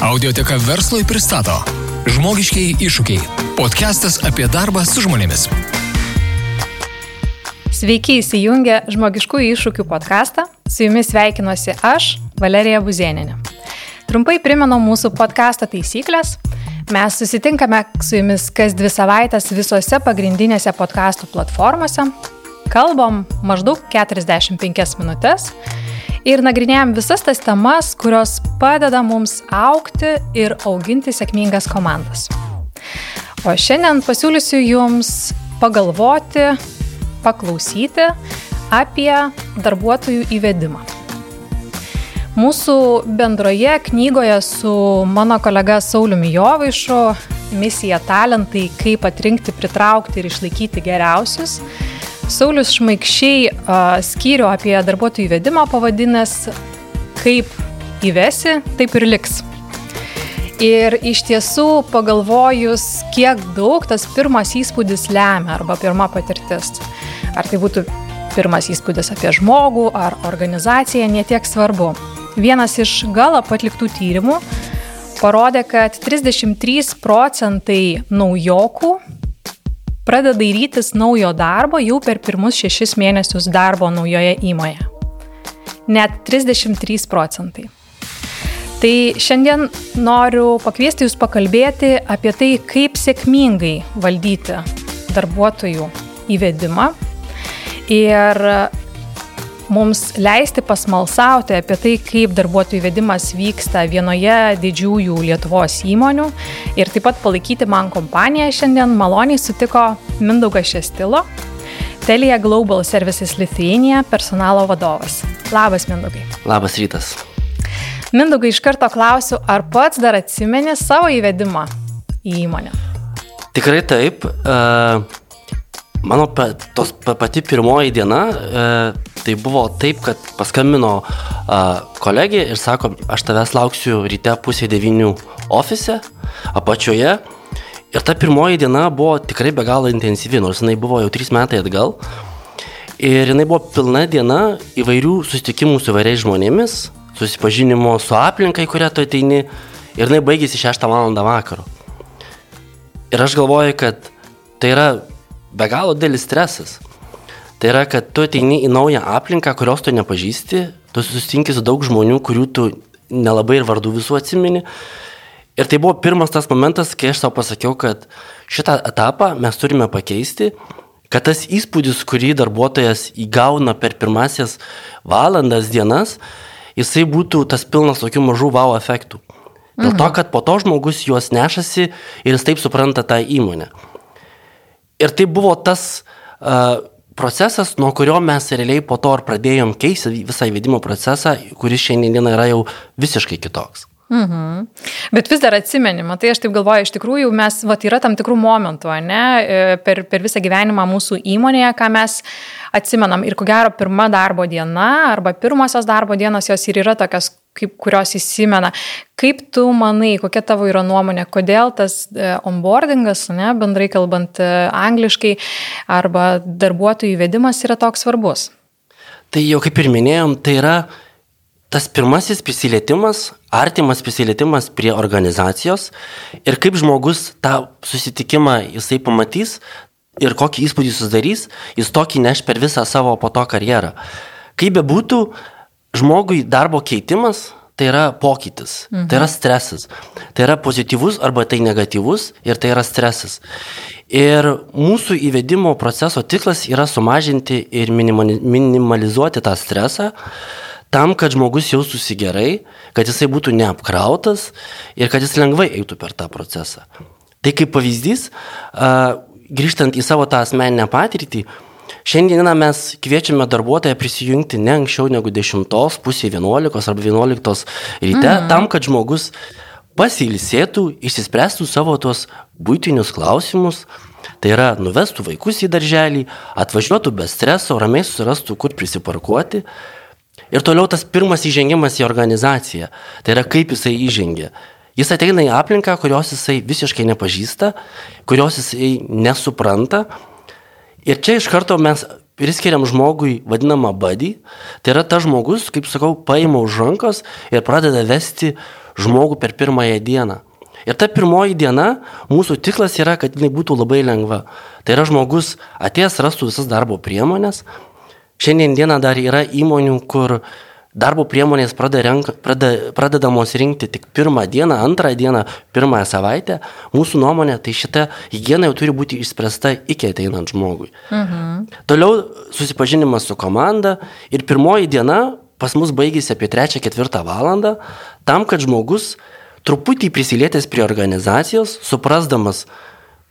Audioteka verslui pristato Žmogiškiai iššūkiai. Podcastas apie darbą su žmonėmis. Sveiki įsijungę Žmogiškųjų iššūkių podcastą. Su jumis sveikinuosi aš, Valerija Buzieninė. Trumpai primenu mūsų podcasto taisyklės. Mes susitinkame su jumis kas dvi savaitės visose pagrindinėse podcastų platformose. Kalbam maždaug 45 minutės ir nagrinėjom visas tas temas, kurios padeda mums aukti ir auginti sėkmingas komandas. O šiandien pasiūlysiu Jums pagalvoti, paklausyti apie darbuotojų įvedimą. Mūsų bendroje knygoje su mano kolega Sauliumi Jovaišu misija talentai, kaip atrinkti, pritraukti ir išlaikyti geriausius, Saulis Šmaikščiai skyrių apie darbuotojų įvedimą pavadinęs kaip įvesi, taip ir liks. Ir iš tiesų pagalvojus, kiek daug tas pirmas įspūdis lemia arba pirma patirtis. Ar tai būtų pirmas įspūdis apie žmogų ar organizaciją, netiek svarbu. Vienas iš gal atliktų tyrimų parodė, kad 33 procentai naujokų pradeda dairytis naujo darbo jau per pirmus šešis mėnesius darbo naujoje įmoje. Net 33 procentai. Tai šiandien noriu pakviesti Jūs pakalbėti apie tai, kaip sėkmingai valdyti darbuotojų įvedimą ir mums leisti pasmalsauti apie tai, kaip darbuotojų įvedimas vyksta vienoje didžiųjų Lietuvos įmonių ir taip pat palaikyti man kompaniją šiandien maloniai sutiko Mindaugas Šestilo, Telija Global Services Lithuania personalo vadovas. Labas, Mindaugai. Labas rytas. Mindaugai, iš karto klausiu, ar pats dar atsimeni savo įvedimą į įmonę? Tikrai taip. Uh, mano pa, tos, pa, pati pirmoji diena uh, Tai buvo taip, kad paskambino uh, kolegė ir sako, aš tavęs lauksiu ryte pusė devynių ofise, apačioje. Ir ta pirmoji diena buvo tikrai be galo intensyvi, nors jinai buvo jau trys metai atgal. Ir jinai buvo pilna diena įvairių susitikimų su įvairiais žmonėmis, susipažinimo su aplinkai, kurią tu ateini. Ir jinai baigėsi 6 val. vakaro. Ir aš galvoju, kad tai yra be galo didelis stresas. Tai yra, kad tu ateini į naują aplinką, kurios tu nepažįsti, tu susitinki su daug žmonių, kurių tu nelabai ir vardų visų atsimeni. Ir tai buvo pirmas tas momentas, kai aš savo pasakiau, kad šitą etapą mes turime pakeisti, kad tas įspūdis, kurį darbuotojas įgauna per pirmasias valandas, dienas, jisai būtų tas pilnas tokių mažų wow efektų. Dėl to, mhm. kad po to žmogus juos nešasi ir jis taip supranta tą įmonę. Ir tai buvo tas uh, procesas, nuo kurio mes realiai po to ir pradėjom keisti visą įvedimo procesą, kuris šiandien yra jau visiškai kitoks. Mhm. Bet vis dar atsimenima, tai aš taip galvoju, iš tikrųjų mes, va, yra tam tikrų momentų, ne, e, per, per visą gyvenimą mūsų įmonėje, ką mes atsimenam. Ir ko gero, pirma darbo diena arba pirmosios darbo dienos jos ir yra tokios, kaip, kurios įsimena. Kaip tu manai, kokia tavo yra nuomonė, kodėl tas e, onboardingas, ne, bendrai kalbant e, angliškai, arba darbuotojų įvedimas yra toks svarbus? Tai jau kaip ir minėjom, tai yra tas pirmasis prisilietimas, artimas prisilietimas prie organizacijos ir kaip žmogus tą susitikimą jisai pamatys ir kokį įspūdį susidarys, jis tokį neš per visą savo po to karjerą. Kaip be būtų, žmogui darbo keitimas tai yra pokytis, mhm. tai yra stresas. Tai yra pozityvus arba tai negatyvus ir tai yra stresas. Ir mūsų įvedimo proceso tikslas yra sumažinti ir minimalizuoti tą stresą, tam, kad žmogus jaustųsi gerai, kad jisai būtų neapkrautas ir kad jis lengvai eitų per tą procesą. Tai kaip pavyzdys, grįžtant į savo tą asmeninę patirtį, šiandieną mes kviečiame darbuotoją prisijungti ne anksčiau negu 10, pusė 11 arba 11 ryte, mhm. tam, kad žmogus pasilsėtų, išsispręstų savo tuos būtinius klausimus, Tai yra nuvestų vaikus į darželį, atvažiuotų be streso, ramiai susirastų, kur prisiparkuoti Ir toliau tas pirmas įžengimas į organizaciją. Tai yra kaip jisai įžengia. Jis ateina į aplinką, kurios jisai visiškai nepažįsta, kurios jisai nesupranta. Ir čia iš karto mes priskiriam žmogui vadinamą buddy. Tai yra tas žmogus, kaip sakau, paima už rankos ir pradeda vesti žmogų per pirmąją dieną. Ir ta pirmoji diena, mūsų tikslas yra, kad jinai būtų labai lengva. Tai yra žmogus atėjęs rastų visas darbo priemonės. Šiandien dieną dar yra įmonių, kur darbo priemonės pradedamos rinkti tik pirmą dieną, antrą dieną, pirmąją savaitę. Mūsų nuomonė, tai šita hygiena jau turi būti išspręsta iki ateinant žmogui. Mhm. Toliau susipažinimas su komanda ir pirmoji diena pas mus baigėsi apie 3-4 valandą, tam, kad žmogus truputį prisilietęs prie organizacijos, suprasdamas,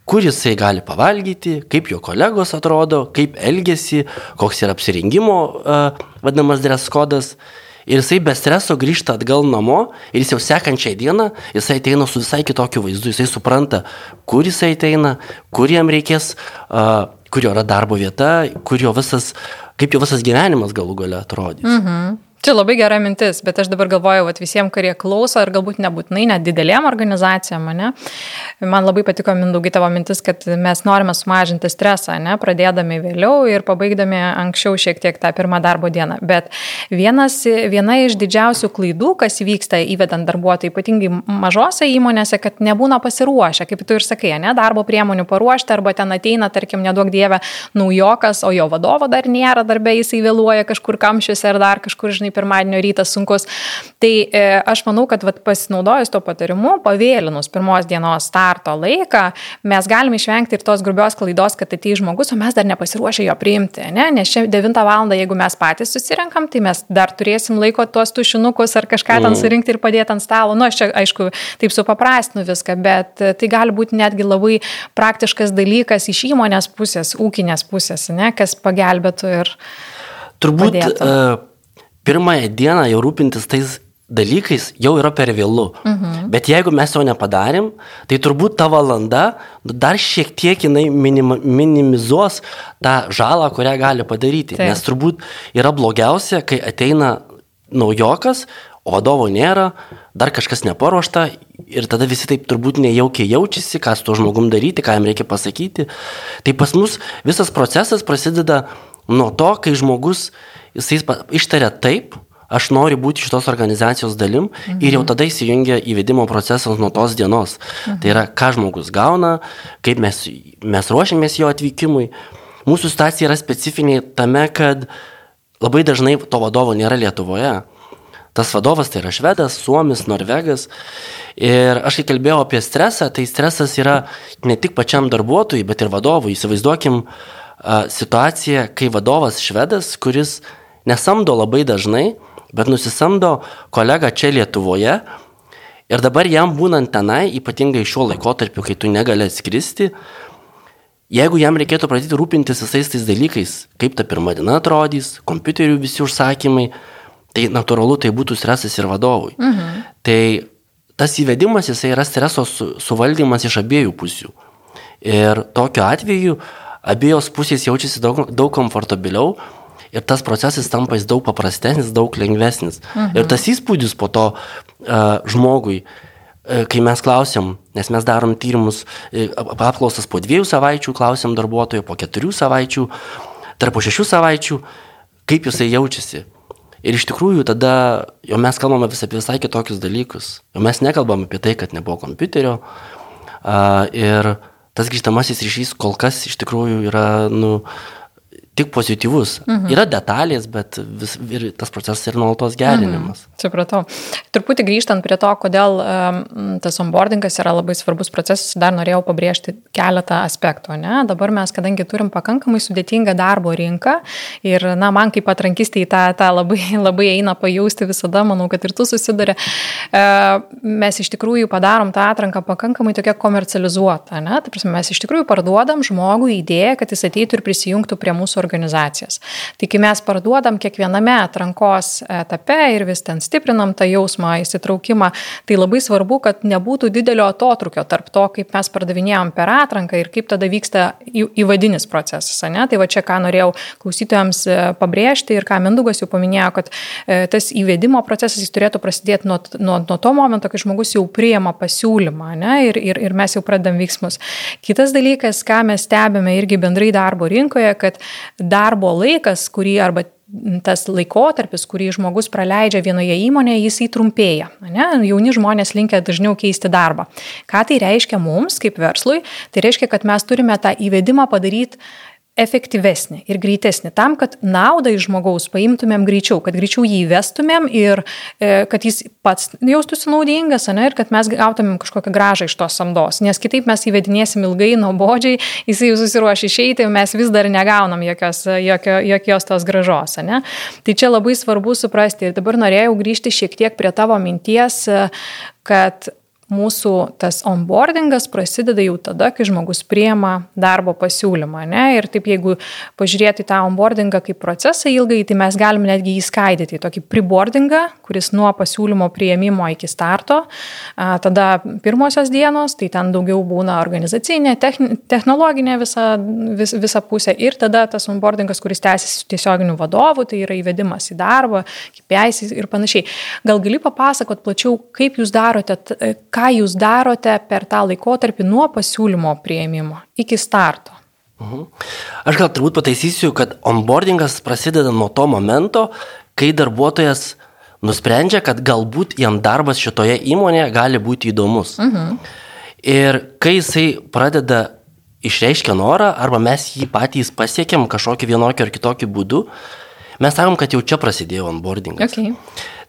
kur jisai gali pavalgyti, kaip jo kolegos atrodo, kaip elgesi, koks yra apsirengimo uh, vadinamas dress kodas. Ir jisai be streso grįžta atgal namo ir jis jau sekančią dieną, jisai ateina su visai kitokiu vaizdu, jisai supranta, kur jisai ateina, kur jam reikės, uh, kur jo yra darbo vieta, kur jo visas, kaip jo visas gyvenimas galų gale atrodys. Mhm. Čia labai gera mintis, bet aš dabar galvoju, kad visiems, kurie klauso, ir galbūt nebūtinai net didelėm organizacijom, ne? man labai patiko Mindaugai tavo mintis, kad mes norime sumažinti stresą, ne? pradėdami vėliau ir pabaigdami anksčiau šiek tiek tą pirmą darbo dieną. Bet vienas, viena iš didžiausių klaidų, kas vyksta įvedant darbuotojų, ypatingai mažose įmonėse, kad nebūna pasiruošę, kaip tu ir sakai, ne? darbo priemonių paruošti, arba ten ateina, tarkim, nedaug dievė, naujokas, o jo vadovo dar nėra darbė, jisai vėluoja kažkur kamščiuose ar dar kažkur, žinai, dažnai pirmadienio rytas sunkus. Tai e, aš manau, kad vat, pasinaudojus to patarimu, pavėlinus pirmos dienos starto laiką, mes galime išvengti ir tos grubios klaidos, kad atei žmogus, o mes dar nepasiruošę jo priimti. Ne? Nes čia 9 val. jeigu mes patys susirenkam, tai mes dar turėsim laiko tuos tušinukus ar kažką ten mm. surinkti ir padėti ant stalo. Nu, aš čia, aišku, taip supaprastinu viską, bet e, tai gali būti netgi labai praktiškas dalykas iš įmonės pusės, ūkinės pusės, ne? kas pagelbėtų ir... Turbūt padėtų. Pirmąją dieną jau rūpintis tais dalykais jau yra per vėlų. Mhm. Bet jeigu mes jo nepadarėm, tai turbūt ta valanda dar šiek tiek jinai minim, minimizuos tą žalą, kurią gali padaryti. Taip. Nes turbūt yra blogiausia, kai ateina naujokas, o vadovo nėra, dar kažkas neparuošta ir tada visi taip turbūt nejaukiai jaučiasi, ką su to žmogum daryti, ką jam reikia pasakyti. Tai pas mus visas procesas prasideda nuo to, kai žmogus jisai ištaria taip, aš noriu būti šitos organizacijos dalim mhm. ir jau tada įsijungia įvedimo procesas nuo tos dienos. Mhm. Tai yra, ką žmogus gauna, kaip mes, mes ruošiamės jo atvykimui. Mūsų situacija yra specifinė tame, kad labai dažnai to vadovo nėra Lietuvoje. Tas vadovas tai yra švedas, suomis, norvegas. Ir aš kai kalbėjau apie stresą, tai stresas yra ne tik pačiam darbuotojui, bet ir vadovui. Įsivaizduokim uh, situaciją, kai vadovas švedas, kuris uh, nesamdo labai dažnai, bet nusisamdo kolegą čia Lietuvoje ir dabar jam būnant tenai, ypatingai šiuo laikotarpiu, kai tu negali atskristi, jeigu jam reikėtų pradėti rūpintis visais tais dalykais, kaip ta pirma diena atrodys, kompiuterių visi užsakymai, tai natūralu tai būtų stresas ir vadovui. Mhm. Tai tas įvedimas jisai yra streso su, suvaldymas iš abiejų pusių. Ir tokiu atveju abiejos pusės jaučiasi daug, daug komfortabiliau, ir tas procesas tampa jis daug paprastesnis, daug lengvesnis. Mhm. Ir tas įspūdis po to uh, žmogui, uh, kai mes klausiam, nes mes darom tyrimus, uh, apklausas po dviejų savaičių, klausiam darbuotojo po keturių savaičių, tarp šešių savaičių, kaip jisai jaučiasi. Ir iš tikrųjų tada jau mes kalbame vis apie visai kitokius dalykus. Jau mes nekalbam apie tai, kad nebuvo kompiuterio. Uh, ir tas grįžtamasis ryšys kol kas iš tikrųjų yra, nu, tik pozityvus. Mhm. Yra detalės, bet vis, ir tas procesas yra nuolatos gerinimas. Mhm. Supratau. Truputį grįžtant prie to, kodėl um, tas onboardingas yra labai svarbus procesas, dar norėjau pabrėžti keletą aspektų. Ne? Dabar mes, kadangi turim pakankamai sudėtingą darbo rinką ir, na, man kaip atrankistė į tą, tą labai, labai eina pajausti visada, manau, kad ir tu susiduri, uh, mes iš tikrųjų padarom tą atranką pakankamai tokia komercializuota. Ne? Tai prasme, mes iš tikrųjų parduodam žmogui idėją, kad jis ateitų ir prisijungtų prie mūsų organizacijos organizacijas. Tai kai mes parduodam kiekviename atrankos etape ir vis ten stiprinam tą jausmą, įsitraukimą, tai labai svarbu, kad nebūtų didelio atotrukio tarp to, kaip mes pardavinėjom per atranką ir kaip tada vyksta įvadinis procesas. Ne? Tai va čia ką norėjau klausytojams e, pabrėžti ir ką Mindugas jau paminėjo, kad e, tas įvedimo procesas jis turėtų prasidėti nuo, nuo, nuo to momento, kai žmogus jau priema pasiūlymą ne? ir, ir, ir mes jau pradedam veiksmus. Kitas dalykas, ką mes stebime irgi bendrai darbo rinkoje, kad darbo laikas, kurį arba tas laikotarpis, kurį žmogus praleidžia vienoje įmonėje, jisai trumpėja. Ne? Jauni žmonės linkia dažniau keisti darbą. Ką tai reiškia mums kaip verslui? Tai reiškia, kad mes turime tą įvedimą padaryti efektyvesnį ir greitesnį, tam, kad naudą iš žmogaus paimtumėm greičiau, kad greičiau jį įvestumėm ir e, kad jis pats jaustųsi naudingas, ne, ir kad mes gautumėm kažkokią gražą iš tos samdos, nes kitaip mes įvedinėsim ilgai, nuobodžiai, jisai jau susiruošia išeiti, mes vis dar negaunam jokios, jokio, jokios tos gražos. Ne. Tai čia labai svarbu suprasti ir dabar norėjau grįžti šiek tiek prie tavo minties, kad mūsų tas onboardingas prasideda jau tada, kai žmogus priema darbo pasiūlymą. Ne? Ir taip, jeigu pažiūrėti tą onboardingą kaip procesą ilgai, tai mes galime netgi jį skaidyti tokį preboardingą, kuris nuo pasiūlymo prieimimo iki starto. Tada pirmosios dienos, tai ten daugiau būna organizacinė, technologinė visa, vis, visa pusė. Ir tada tas onboardingas, kuris tęsiasi su tiesioginiu vadovu, tai yra įvedimas į darbą, KPIs ir panašiai. Gal gali papasakot plačiau, kaip jūs darote, ką ką jūs darote per tą laikotarpį nuo pasiūlymo prieimimo iki starto? Mhm. Aš gal turbūt pataisysiu, kad onboardingas prasideda nuo to momento, kai darbuotojas nusprendžia, kad galbūt jam darbas šitoje įmonėje gali būti įdomus. Mhm. Ir kai jisai pradeda išreiškia norą, arba mes jį patys pasiekėm kažkokiu vienokiu ar kitokiu būdu, mes sakom, kad jau čia prasidėjo onboardingas. Okay.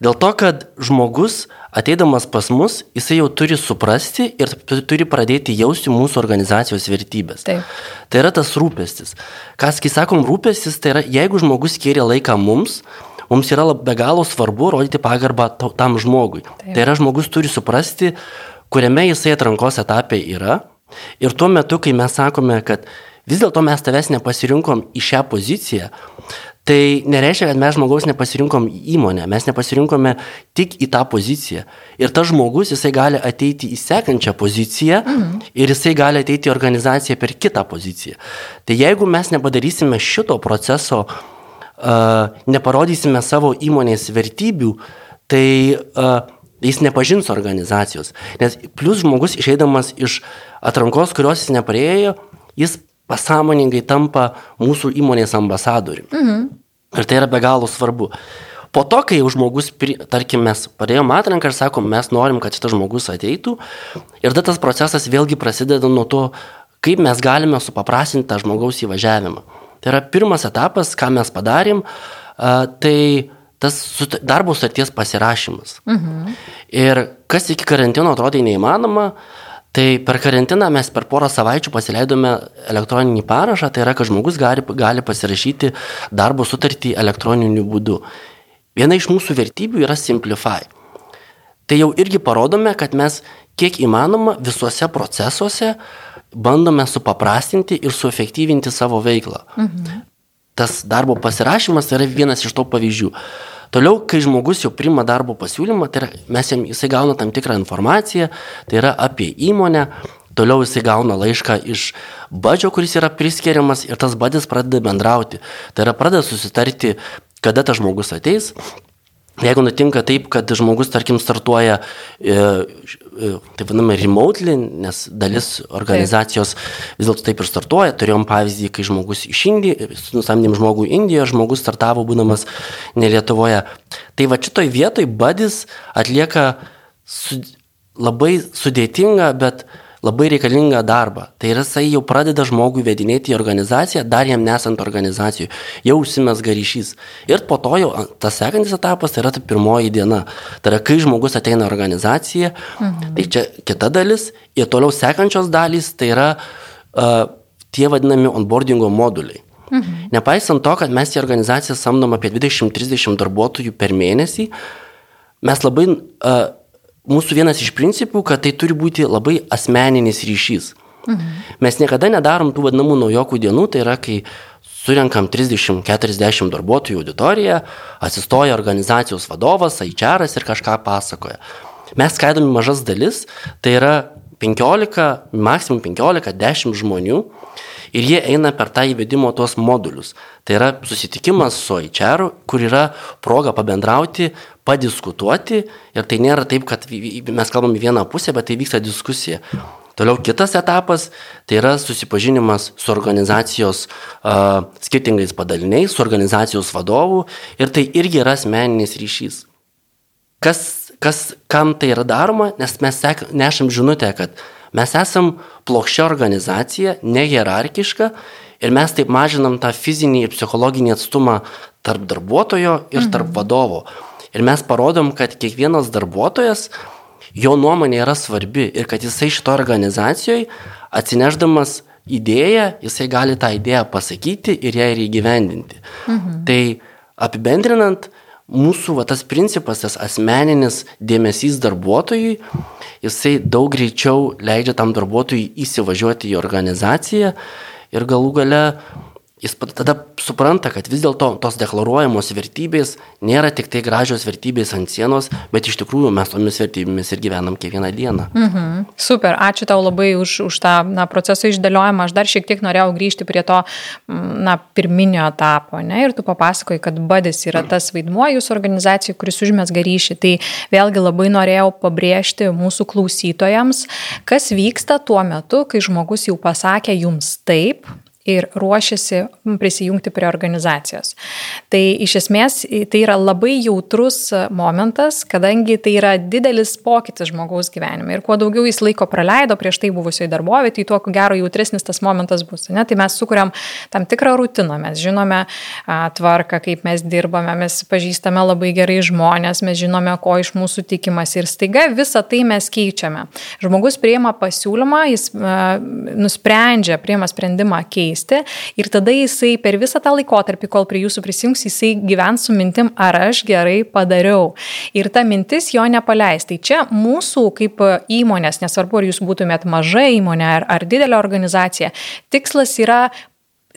Dėl to, kad žmogus ateidamas pas mus, jisai jau turi suprasti ir turi pradėti jausti mūsų organizacijos vertybės. Taip. Tai yra tas rūpestis. Kas, kai sakom rūpestis, tai yra, jeigu žmogus skiria laiką mums, mums yra be galo svarbu rodyti pagarbą tam žmogui. Taip. Tai yra, žmogus turi suprasti, kuriame jisai atrankos etape yra. Ir tuo metu, kai mes sakome, kad vis dėlto mes tavęs nepasirinkom į šią poziciją, Tai nereiškia, kad mes žmogaus nepasirinkom įmonę, mes nepasirinkome tik į tą poziciją. Ir tas žmogus, jisai gali ateiti į sekančią poziciją mhm. ir jisai gali ateiti į organizaciją per kitą poziciją. Tai jeigu mes nepadarysime šito proceso, uh, neparodysime savo įmonės vertybių, tai uh, jis nepažins organizacijos. Nes plus žmogus išeidamas iš atrankos, kurios jis nepraėjo, jis pasąmoningai tampa mūsų įmonės ambasadoriumi. Mhm. Ir tai yra be galo svarbu. Po to, kai jau žmogus, tarkim, mes padėjom atranką ir sakom, mes norim, kad šitas žmogus ateitų, ir tada tas procesas vėlgi prasideda nuo to, kaip mes galime supaprastinti tą žmogaus įvažiavimą. Tai yra pirmas etapas, ką mes padarėm, tai tas darbo sutarties pasirašymas. Mhm. Ir kas iki karantino atrodė neįmanoma, Tai per karantiną mes per porą savaičių pasileidome elektroninį parašą, tai yra, kad žmogus gali, gali pasirašyti darbo sutartį elektroniniu būdu. Viena iš mūsų vertybių yra Simplify. Tai jau irgi parodome, kad mes kiek įmanoma visuose procesuose bandome supaprastinti ir suefektyvinti savo veiklą. Mhm. Tas darbo pasirašymas yra vienas iš to pavyzdžių. Toliau, kai žmogus jau prima darbo pasiūlymą, tai yra, mes jam, jisai gauna tam tikrą informaciją, tai yra apie įmonę, toliau jisai gauna laišką iš badžio, kuris yra priskiriamas ir tas badis pradeda bendrauti. Tai yra pradeda susitarti, kada tas žmogus ateis, Jeigu nutinka taip, kad žmogus, tarkim, startuoja, e, e, taip vadinama, remotely, nes dalis organizacijos vis dėlto taip ir startuoja. Turėjom pavyzdį, kai žmogus iš Indijos, nusamdėm žmogų Indijoje, žmogus startavo būdamas ne Lietuvoje. Tai va šitoj vietoj badis atlieka su, labai sudėtingą, bet labai reikalingą darbą. Tai yra, jisai jau pradeda žmogų vedinėti į organizaciją, dar jam nesant organizacijų, jau užsimesga ryšys. Ir po to jau tas sekantis etapas tai yra ta pirmoji diena. Tai yra, kai žmogus ateina į organizaciją, mhm. tai čia kita dalis, ir toliau sekančios dalys tai yra uh, tie vadinami onboardingo moduliai. Mhm. Nepaisant to, kad mes į organizaciją samdom apie 20-30 darbuotojų per mėnesį, mes labai uh, mūsų vienas iš principų, kad tai turi būti labai asmeninis ryšys. Mhm. Mes niekada nedarom tų vadinamų naujokų dienų, tai yra, kai surenkam 30-40 darbuotojų auditoriją, atsistoja organizacijos vadovas, HR ir kažką pasakoja. Mes skaidome mažas dalis, tai yra 15, maksimum 15-10 žmonių ir jie eina per tą įvedimo tuos modulius. Tai yra susitikimas su HR, kur yra proga pabendrauti, padiskutuoti ir tai nėra taip, kad mes kalbam į vieną pusę, bet tai vyksta diskusija. Toliau kitas etapas tai yra susipažinimas su organizacijos uh, skirtingais padaliniais, su organizacijos vadovu ir tai irgi yra asmeninis ryšys. Kas, kas, kam tai yra daroma, nes mes sek, nešam žinutę, kad mes esam plokščia organizacija, nehierarchiška ir mes taip mažinam tą fizinį ir psichologinį atstumą tarp darbuotojo ir tarp mhm. vadovo. Ir mes parodom, kad kiekvienas darbuotojas, jo nuomonė yra svarbi ir kad jisai šito organizacijoje atsineždamas idėją, jisai gali tą idėją pasakyti ir ją ir įgyvendinti. Mhm. Tai apibendrinant, mūsų va, tas principas, tas asmeninis dėmesys darbuotojui, jisai daug greičiau leidžia tam darbuotojui įsivažiuoti į organizaciją ir galų gale jis tada supranta, kad vis dėlto tos deklaruojamos vertybės nėra tik tai gražios vertybės ant sienos, bet iš tikrųjų mes tomis vertybėmis ir gyvenam kiekvieną dieną. Mhm. Super, ačiū tau labai už, už tą na, proceso išdėliojimą. Aš dar šiek tiek norėjau grįžti prie to na, pirminio etapo. Ne? Ir tu papasakoji, kad badis yra tas vaidmuo jūsų organizacijai, kuris užmesga ryšį. Tai vėlgi labai norėjau pabrėžti mūsų klausytojams, kas vyksta tuo metu, kai žmogus jau pasakė jums taip, ir ruošiasi prisijungti prie organizacijos. Tai iš esmės tai yra labai jautrus momentas, kadangi tai yra didelis pokytis žmogaus gyvenime. Ir kuo daugiau jis laiko praleido prieš tai buvusioje darbovietėje, tai tuo ko gero jautresnis tas momentas bus. Ne? Tai mes sukuriam tam tikrą rutiną, mes žinome a, tvarką, kaip mes dirbame, mes pažįstame labai gerai žmonės, mes žinome, ko iš mūsų tikimas ir staiga visą tai mes keičiame. Žmogus priima pasiūlymą, jis a, nusprendžia, priima sprendimą keisti keisti ir tada jisai per visą tą laikotarpį, kol prie jūsų prisijungs, jisai gyvens su mintim, ar aš gerai padariau. Ir ta mintis jo nepaleis. Tai čia mūsų kaip įmonės, nesvarbu, ar jūs būtumėt maža įmonė ar, ar didelė organizacija, tikslas yra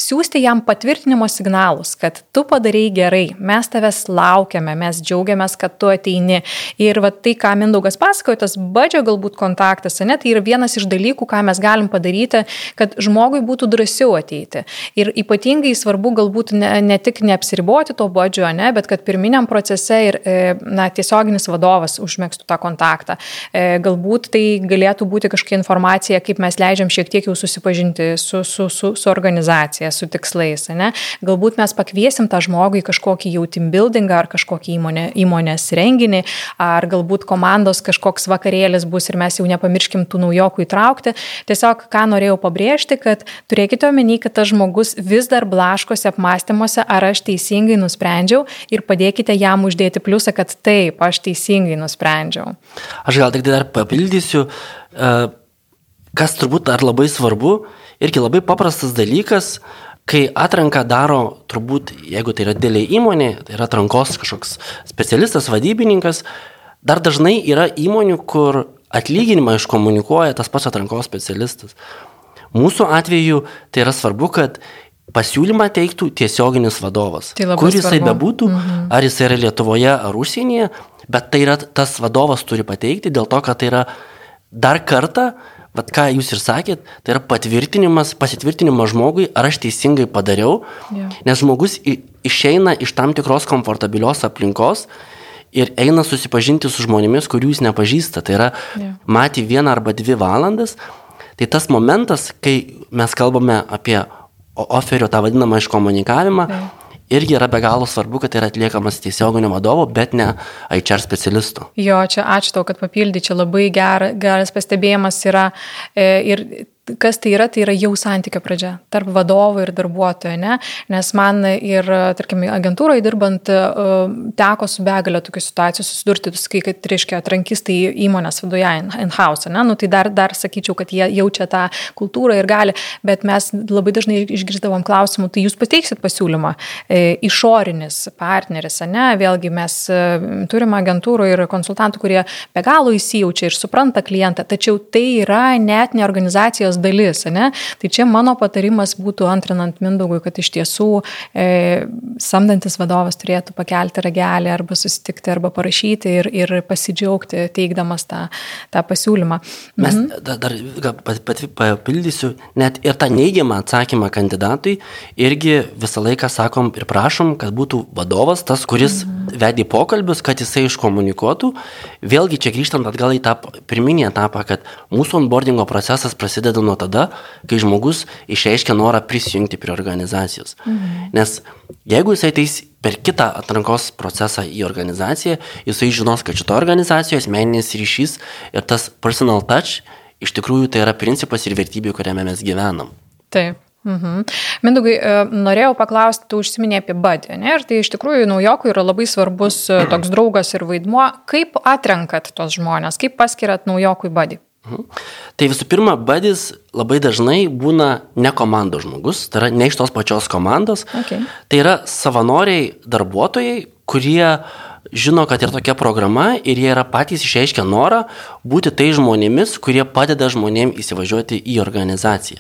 siūsti jam patvirtinimo signalus, kad tu padarėjai gerai, mes tavęs laukiame, mes džiaugiamės, kad tu ateini. Ir va tai, ką Mindaugas pasakojo, tas badžio galbūt kontaktas, ne, tai yra vienas iš dalykų, ką mes galim padaryti, kad žmogui būtų drąsiau ateiti. Ir ypatingai svarbu galbūt ne, ne tik neapsiriboti to badžio, ne, bet kad pirminiam procese ir e, na, tiesioginis vadovas užmėgstų tą kontaktą. E, galbūt tai galėtų būti kažkokia informacija, kaip mes leidžiam šiek tiek jau susipažinti su, su, su, su organizacija organizacija su tikslais. Ne? Galbūt mes pakviesim tą žmogų į kažkokį jau team buildingą ar kažkokį įmonė, įmonės renginį, ar galbūt komandos kažkoks vakarėlis bus ir mes jau nepamirškim tų naujokų įtraukti. Tiesiog ką norėjau pabrėžti, kad turėkite omeny, kad tas žmogus vis dar blaškosi apmąstymuose, ar aš teisingai nusprendžiau ir padėkite jam uždėti pliusą, kad taip, aš teisingai nusprendžiau. Aš gal tik dar papildysiu, e, kas turbūt dar labai svarbu, irgi labai paprastas dalykas, kai atranką daro, turbūt, jeigu tai yra dėlė įmonė, tai yra atrankos kažkoks specialistas, vadybininkas, dar dažnai yra įmonių, kur atlyginimą iškomunikuoja tas pats atrankos specialistas. Mūsų atveju tai yra svarbu, kad pasiūlymą teiktų tiesioginis vadovas. Tai kur jisai svarbu. bebūtų, mhm. ar jisai yra Lietuvoje ar užsienyje, bet tai yra tas vadovas turi pateikti dėl to, kad tai yra dar kartą Vat ką jūs ir sakėt, tai yra patvirtinimas, pasitvirtinimas žmogui, ar aš teisingai padariau, yeah. nes žmogus išeina iš tam tikros komfortabilios aplinkos ir eina susipažinti su žmonėmis, kurių jis nepažįsta. Tai yra yeah. matyti vieną arba dvi valandas. Tai tas momentas, kai mes kalbame apie oferio tą vadinamą iškomunikavimą, yeah irgi yra be galo svarbu, kad tai yra atliekamas tiesioginio vadovo, bet ne HR specialisto. Jo, čia ačiū tau, kad papildai, čia labai ger, geras pastebėjimas yra e, ir kas tai yra, tai yra jau santykio pradžia tarp vadovo ir darbuotojo, ne? nes man ir, tarkim, agentūroje dirbant e, teko su begalė tokių situacijų susidurti, kai, kad, reiškia, atrankistai įmonės viduje in-house, in nu, tai dar, dar sakyčiau, kad jie jaučia tą kultūrą ir gali, bet mes labai dažnai išgirdavom klausimų, tai jūs pateiksit pasiūlymą, e, išorinis partneris, ne, vėlgi mes e, turime agentūrų ir konsultantų, kurie be galo įsijaučia ir supranta klientą, tačiau tai yra net ne organizacijos organizacijos dalis, ne? Tai čia mano patarimas būtų antrinant Mindaugui, kad iš tiesų e, samdantis vadovas turėtų pakelti ragelį arba susitikti arba parašyti ir, ir pasidžiaugti teikdamas tą, tą pasiūlymą. Mes mhm. dar, dar pat, pat, papildysiu, net ir tą neigiamą atsakymą kandidatui irgi visą laiką sakom ir prašom, kad būtų vadovas tas, kuris mhm. vedė pokalbius, kad jisai iškomunikuotų. Vėlgi čia grįžtant atgal į tą pirminį etapą, kad mūsų onboardingo procesas prasideda nuo tada, kai žmogus išreiškia norą prisijungti prie organizacijos. Mhm. Nes jeigu jisai ateis per kitą atrankos procesą į organizaciją, jisai žinos, kad šito organizacijos meninis ryšys ir tas personal touch iš tikrųjų tai yra principas ir vertybė, kuriame mes gyvenam. Taip. Mhm. Mindugai, e, norėjau paklausti, tu užsiminė apie badį, ne? Ir tai iš tikrųjų naujokui yra labai svarbus e, toks draugas ir vaidmuo. Kaip atrenkat tos žmonės, kaip paskirat naujokui badį? Mhm. Tai visų pirma, badis labai dažnai būna ne komandos žmogus, tai yra ne iš tos pačios komandos. Okay. Tai yra savanoriai darbuotojai, kurie žino, kad yra tokia programa ir jie yra patys išreiškę norą būti tai žmonėmis, kurie padeda žmonėms įsivažiuoti į organizaciją.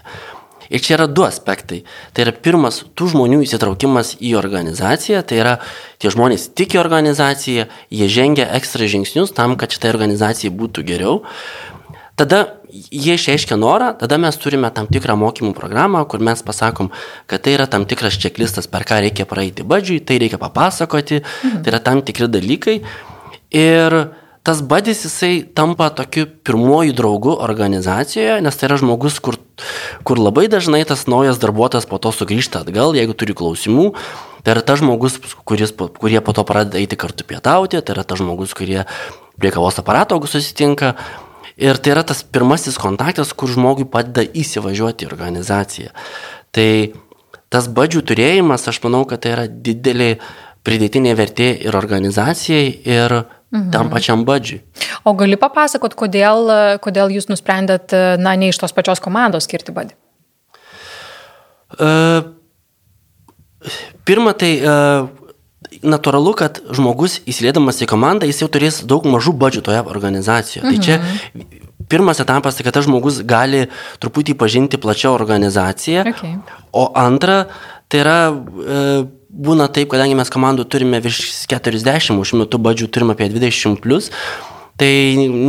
Ir čia yra du aspektai. Tai yra pirmas, tų žmonių įsitraukimas į organizaciją, tai yra tie žmonės tiki organizaciją, jie žengia ekstra žingsnius tam, kad šitai organizacijai būtų geriau. Tada jie išreiškia norą, tada mes turime tam tikrą mokymų programą, kur mes pasakom, kad tai yra tam tikras čeklistas, per ką reikia praeiti badžiui, tai reikia papasakoti, mhm. tai yra tam tikri dalykai. Ir tas badis jisai tampa tokiu pirmuoju draugu organizacijoje, nes tai yra žmogus, kur, kur labai dažnai tas naujas darbuotojas po to sugrįžta atgal, jeigu turi klausimų. Tai yra tas žmogus, kuris, kurie po to pradeda eiti kartu pietauti, tai yra tas žmogus, kurie prie kavos aparato susitinka. Ir tai yra tas pirmasis kontaktas, kur žmogui padeda įsivažiuoti į organizaciją. Tai tas badžių turėjimas, aš manau, kad tai yra didelė pridėtinė vertė ir organizacijai, ir mhm. tam pačiam badžiui. O gali papasakot, kodėl, kodėl jūs nusprendėt, na, ne iš tos pačios komandos skirti badį? Uh, pirma, tai uh, natūralu, kad žmogus įsilėdamas į komandą, jis jau turės daug mažų badžių toje organizacijoje. Mhm. Tai čia mhm. pirmas etapas, tai kad tas žmogus gali truputį pažinti plačiau organizaciją. Okay. O antra, tai yra... E, Būna taip, kadangi mes komandų turime virš 40, už metų badžių turime apie 20 plus, Tai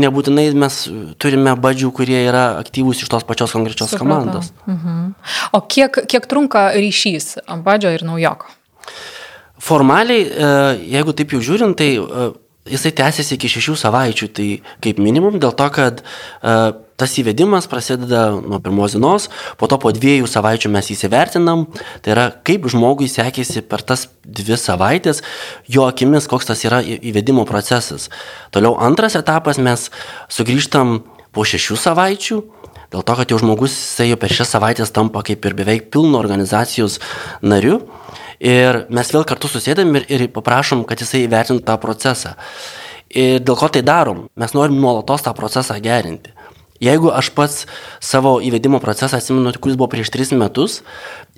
nebūtinai mes turime badžių, kurie yra aktyvūs iš tos pačios konkrečios Supratau. komandos. Mhm. O kiek, kiek trunka ryšys badžio ir naujoko? Formaliai, e, jeigu taip jau žiūrint, tai e, jisai tęsiasi iki šešių savaičių, tai kaip minimum, dėl to, kad uh, tas įvedimas prasideda nuo pirmos dienos, po to po dviejų savaičių mes įsivertinam, tai yra kaip žmogui sekėsi per tas dvi savaitės, jo akimis, koks tas yra įvedimo procesas. Toliau antras etapas mes sugrįžtam po šešių savaičių. Dėl to, kad jau žmogus, jisai jau per šias savaitės tampa kaip ir beveik pilno organizacijos nariu. Ir mes vėl kartu susėdam ir, ir paprašom, kad jisai įvertintų tą procesą. Ir dėl ko tai darom? Mes norim nuolatos tą procesą gerinti. Jeigu aš pats savo įvedimo procesą atsimenu, kuris buvo prieš tris metus,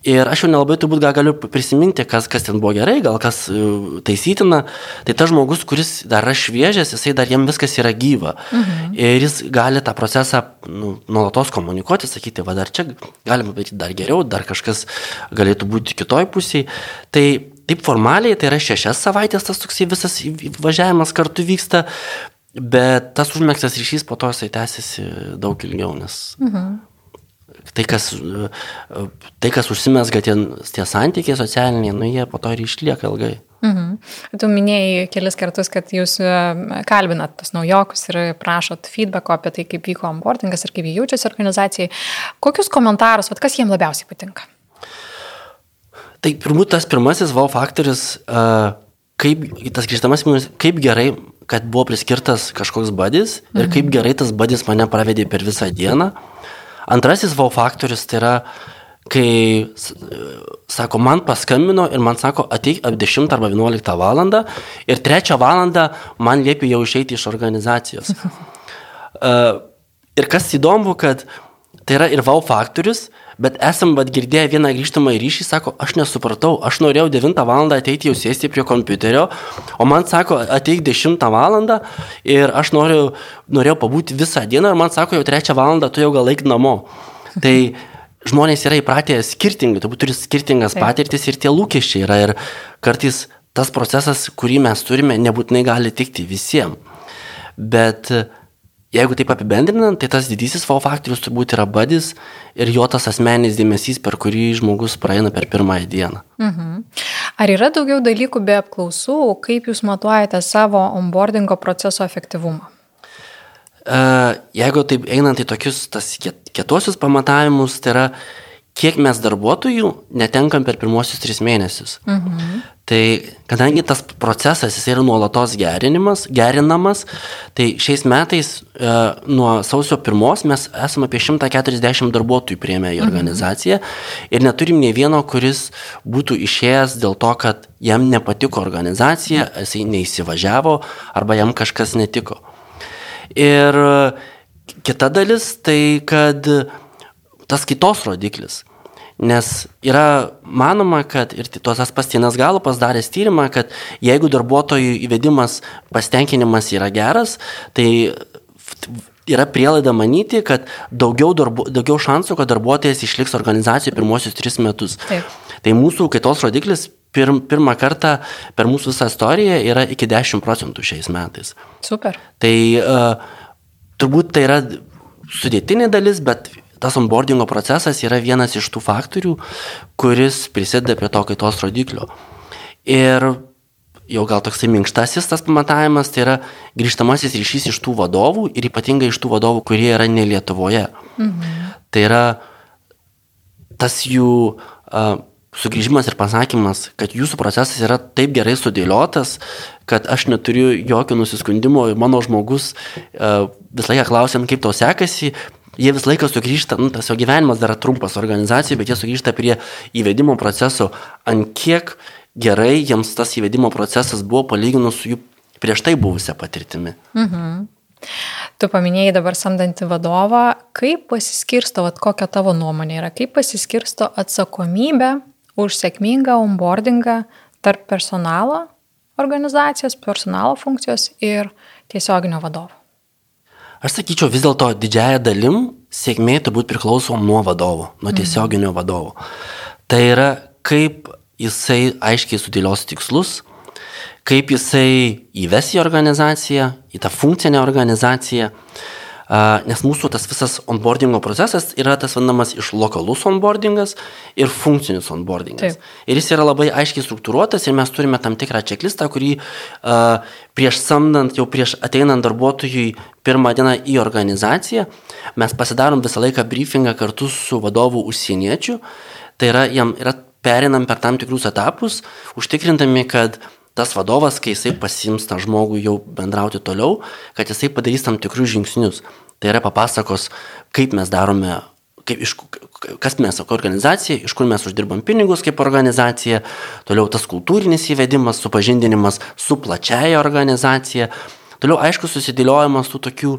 Ir aš jau nelabai turbūt gal galiu prisiminti, kas, kas ten buvo gerai, gal kas e, taisytina. Tai tas žmogus, kuris dar yra šviežias, jisai dar jam viskas yra gyva. Mhm. Ir jis gali tą procesą nu, nuolatos komunikuoti, sakyti, va dar čia galima daryti dar geriau, dar kažkas galėtų būti kitoj pusėje. Tai taip formaliai tai yra šešias savaitės tas toksai visas važiavimas kartu vyksta. Bet tas užmėgstas ryšys po to jisai tęsiasi daug ilgiau, nes mhm tai, kas, tai, kas užsimesga tie, tie santykiai socialiniai, nu jie po to ir išlieka ilgai. Mhm. Tu minėjai kelis kartus, kad jūs e, kalbinat tas naujokus ir prašot feedbacko apie tai, kaip vyko onboardingas ir kaip jie jaučiasi organizacijai. Kokius komentarus, vat, kas jiems labiausiai patinka? Tai turbūt tas pirmasis wow faktorius, uh, kaip tas grįžtamas minus, kaip gerai, kad buvo priskirtas kažkoks badis mhm. ir kaip gerai tas badis mane pravedė per visą dieną. Mhm Antrasis wow faktorius tai yra, kai, sako, man paskambino ir man sako, ateik apie 10 arba 11 valandą ir 3 valandą man liepia jau išeiti iš organizacijos. uh, ir kas įdomu, kad tai yra ir wow faktorius, bet esam bet girdėję vieną grįžtamą ryšį, sako, aš nesupratau, aš norėjau 9 val. ateiti jau sėsti prie kompiuterio, o man sako, ateik 10 val. ir aš noriu, norėjau pabūti visą dieną ir man sako, jau 3 val. tu jau gal eik namo. Tai žmonės yra įpratę skirtingai, turbūt turi skirtingas Taip. patirtis ir tie lūkesčiai yra. Ir kartais tas procesas, kurį mes turime, nebūtinai gali tikti visiems. Bet jeigu taip apibendrinant, tai tas didysis wow faktorius turbūt yra badis ir jo tas asmeninis dėmesys, per kurį žmogus praeina per pirmąją dieną. Ar yra daugiau dalykų be apklausų, kaip jūs matuojate savo onboardingo proceso efektyvumą? E, Jeigu taip einant į tokius tas kiet- kietosius pamatavimus, tai yra kiek mes darbuotojų netenkam per pirmosius tris mėnesius. Mhm. Tai kadangi tas procesas jis yra nuolatos gerinimas, gerinamas, tai šiais metais e, nuo sausio pirmos mes esame apie 140 darbuotojų prieėmę į organizaciją ir neturim nei vieno, kuris būtų išėjęs dėl to, kad jam nepatiko organizacija, jisai neįsivažiavo arba jam kažkas netiko. Ir kita dalis tai, kad tas kitos rodiklis. Nes yra manoma, kad ir tos pastinas galo pasidaręs tyrimą, kad jeigu darbuotojų įvedimas pasitenkinimas yra geras, tai yra prielaida manyti, kad daugiau, darbu, daugiau šansų, kad darbuotojas išliks organizacijoje pirmosius tris metus. Taip. Tai mūsų kaitos rodiklis pirm, pirmą kartą per mūsų visą istoriją yra iki 10 procentų šiais metais. Super. Tai uh, turbūt tai yra sudėtinė dalis, bet tas onboardingo procesas yra vienas iš tų faktorių, kuris prisideda prie to kaitos rodiklio. Ir jau gal toksai minkštasis tas pamatavimas, tai yra grįžtamasis ryšys iš tų vadovų ir ypatingai iš tų vadovų, kurie yra ne Lietuvoje. Mhm. Tai yra tas jų uh, sugrįžimas ir pasakymas, kad jūsų procesas yra taip gerai sudėliotas, kad aš neturiu jokio nusiskundimo mano žmogus uh, visą laiką klausiant, kaip tau sekasi, jie visą laiką sugrįžta, nu, tas jo gyvenimas dar trumpas organizacijai, bet jie sugrįžta prie įvedimo proceso, ant kiek gerai jiems tas įvedimo procesas buvo palyginus su jų prieš tai buvusią patirtimi. Mhm. Tu paminėjai dabar samdantį vadovą, kaip pasiskirsto, vat, kokia tavo nuomonė yra, kaip pasiskirsto atsakomybė už sėkmingą onboardingą tarp personalo organizacijos, personalo funkcijos ir tiesioginio vadovo. Aš sakyčiau, vis dėlto didžiaja dalim sėkmė turbūt priklauso nuo vadovo, nuo tiesioginio mm. vadovo. Tai yra, kaip jisai aiškiai sudėlios tikslus, kaip jisai įves į organizaciją, į tą funkcinę organizaciją, nes mūsų tas visas onboardingo procesas yra tas vadinamas iš lokalus onboardingas ir funkcinis onboardingas. Taip. Ir jis yra labai aiškiai struktūruotas ir mes turime tam tikrą čeklistą, kurį uh, prieš samdant, jau prieš ateinant darbuotojui pirmą dieną į organizaciją, mes pasidarom visą laiką briefingą kartu su vadovu užsieniečiu. Tai yra, jam yra perinam per tam tikrus etapus, užtikrintami, kad tas vadovas, kai jisai pasims tą žmogų jau bendrauti toliau, kad jisai padarys tam tikrus žingsnius. Tai yra papasakos, kaip mes darome, kaip, iš, kas mes kaip organizacija, iš kur mes uždirbam pinigus kaip organizacija, toliau tas kultūrinis įvedimas, supažindinimas su plačiaja organizacija, toliau aišku susidėliojimas tų tokių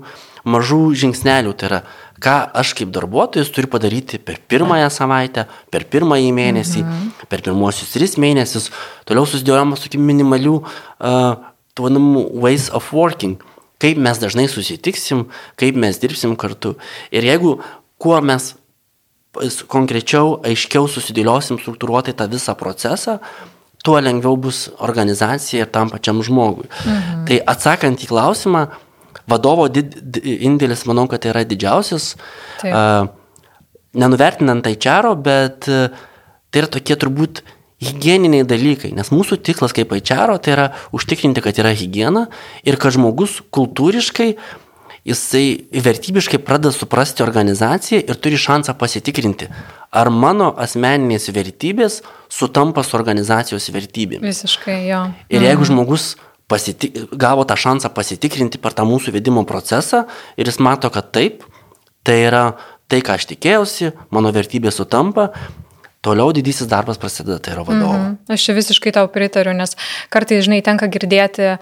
mažų žingsnelių, tai yra ką aš kaip darbuotojas turiu padaryti per pirmąją savaitę, per pirmąjį mėnesį, mhm. per pirmosius tris mėnesius, toliau susidėliojamas tokių minimalių, uh, tų vadinamų ways of working, kaip mes dažnai susitiksim, kaip mes dirbsim kartu. Ir jeigu kuo mes konkrečiau, aiškiau susidėliosim struktūruotai tą visą procesą, tuo lengviau bus organizacija ir tam pačiam žmogui. Mhm. Tai atsakant į klausimą, vadovo did, indėlis, manau, kad tai yra didžiausias. Uh, nenuvertinant tai čiaro, bet uh, tai yra tokie turbūt hygieniniai dalykai, nes mūsų tikslas kaip aičiaro tai yra užtikrinti, kad yra hygiena ir kad žmogus kultūriškai jisai vertybiškai pradeda suprasti organizaciją ir turi šansą pasitikrinti, ar mano asmeninės vertybės sutampa su organizacijos vertybėmis. Visiškai jo. Ir jeigu mhm. žmogus pasitik, gavo tą šansą pasitikrinti per tą mūsų vedimo procesą ir jis mato, kad taip, tai yra tai, ką aš tikėjausi, mano vertybė sutampa, toliau didysis darbas prasideda, tai yra vadovo. Mm -hmm. Aš čia visiškai tau pritariu, nes kartais, žinai, tenka girdėti,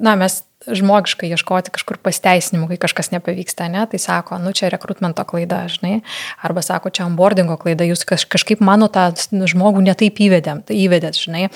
na, mes žmogiškai ieškoti kažkur pasteisinimų, kai kažkas nepavyksta, ne? tai sako, nu čia rekrutmento klaida, žinai, arba sako, čia onboardingo klaida, jūs kaž, kažkaip mano tą žmogų netaip įvedėm, tai įvedėt, žinai,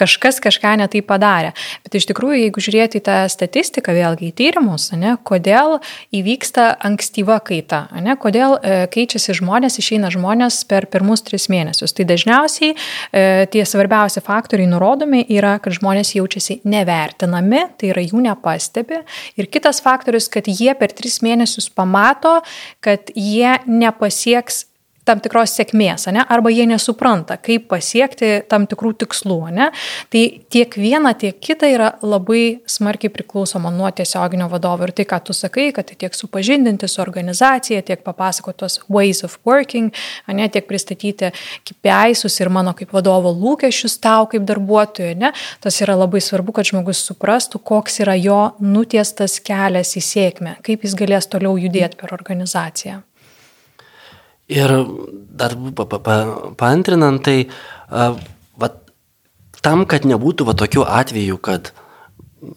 kažkas kažką netaip padarė. Bet iš tikrųjų, jeigu žiūrėti į tą statistiką, vėlgi į tyrimus, ne, kodėl įvyksta ankstyva kaita, ne, kodėl e, keičiasi žmonės, išeina žmonės per pirmus tris mėnesius. Tai dažniausiai e, tie svarbiausi faktoriai nurodomi yra, kad žmonės jaučiasi nevertinami, tai yra jų nepatikė pastebi. Ir kitas faktorius, kad jie per tris mėnesius pamato, kad jie nepasieks tam tikros sėkmės, ne? arba jie nesupranta, kaip pasiekti tam tikrų tikslų. Ne? Tai tiek viena, tiek kita yra labai smarkiai priklausoma nuo tiesioginio vadovo. Ir tai, ką tu sakai, kad tai tiek supažindinti su organizacija, tiek papasakotos ways of working, ne? tiek pristatyti KPI'sus ir mano kaip vadovo lūkesčius tau kaip darbuotojui. Ne? Tas yra labai svarbu, kad žmogus suprastų, koks yra jo nutiestas kelias į sėkmę, kaip jis galės toliau judėti per organizaciją. Ir dar pa, pa, pa, paantrinant, tai uh, va, tam, kad nebūtų va, tokių atvejų, kad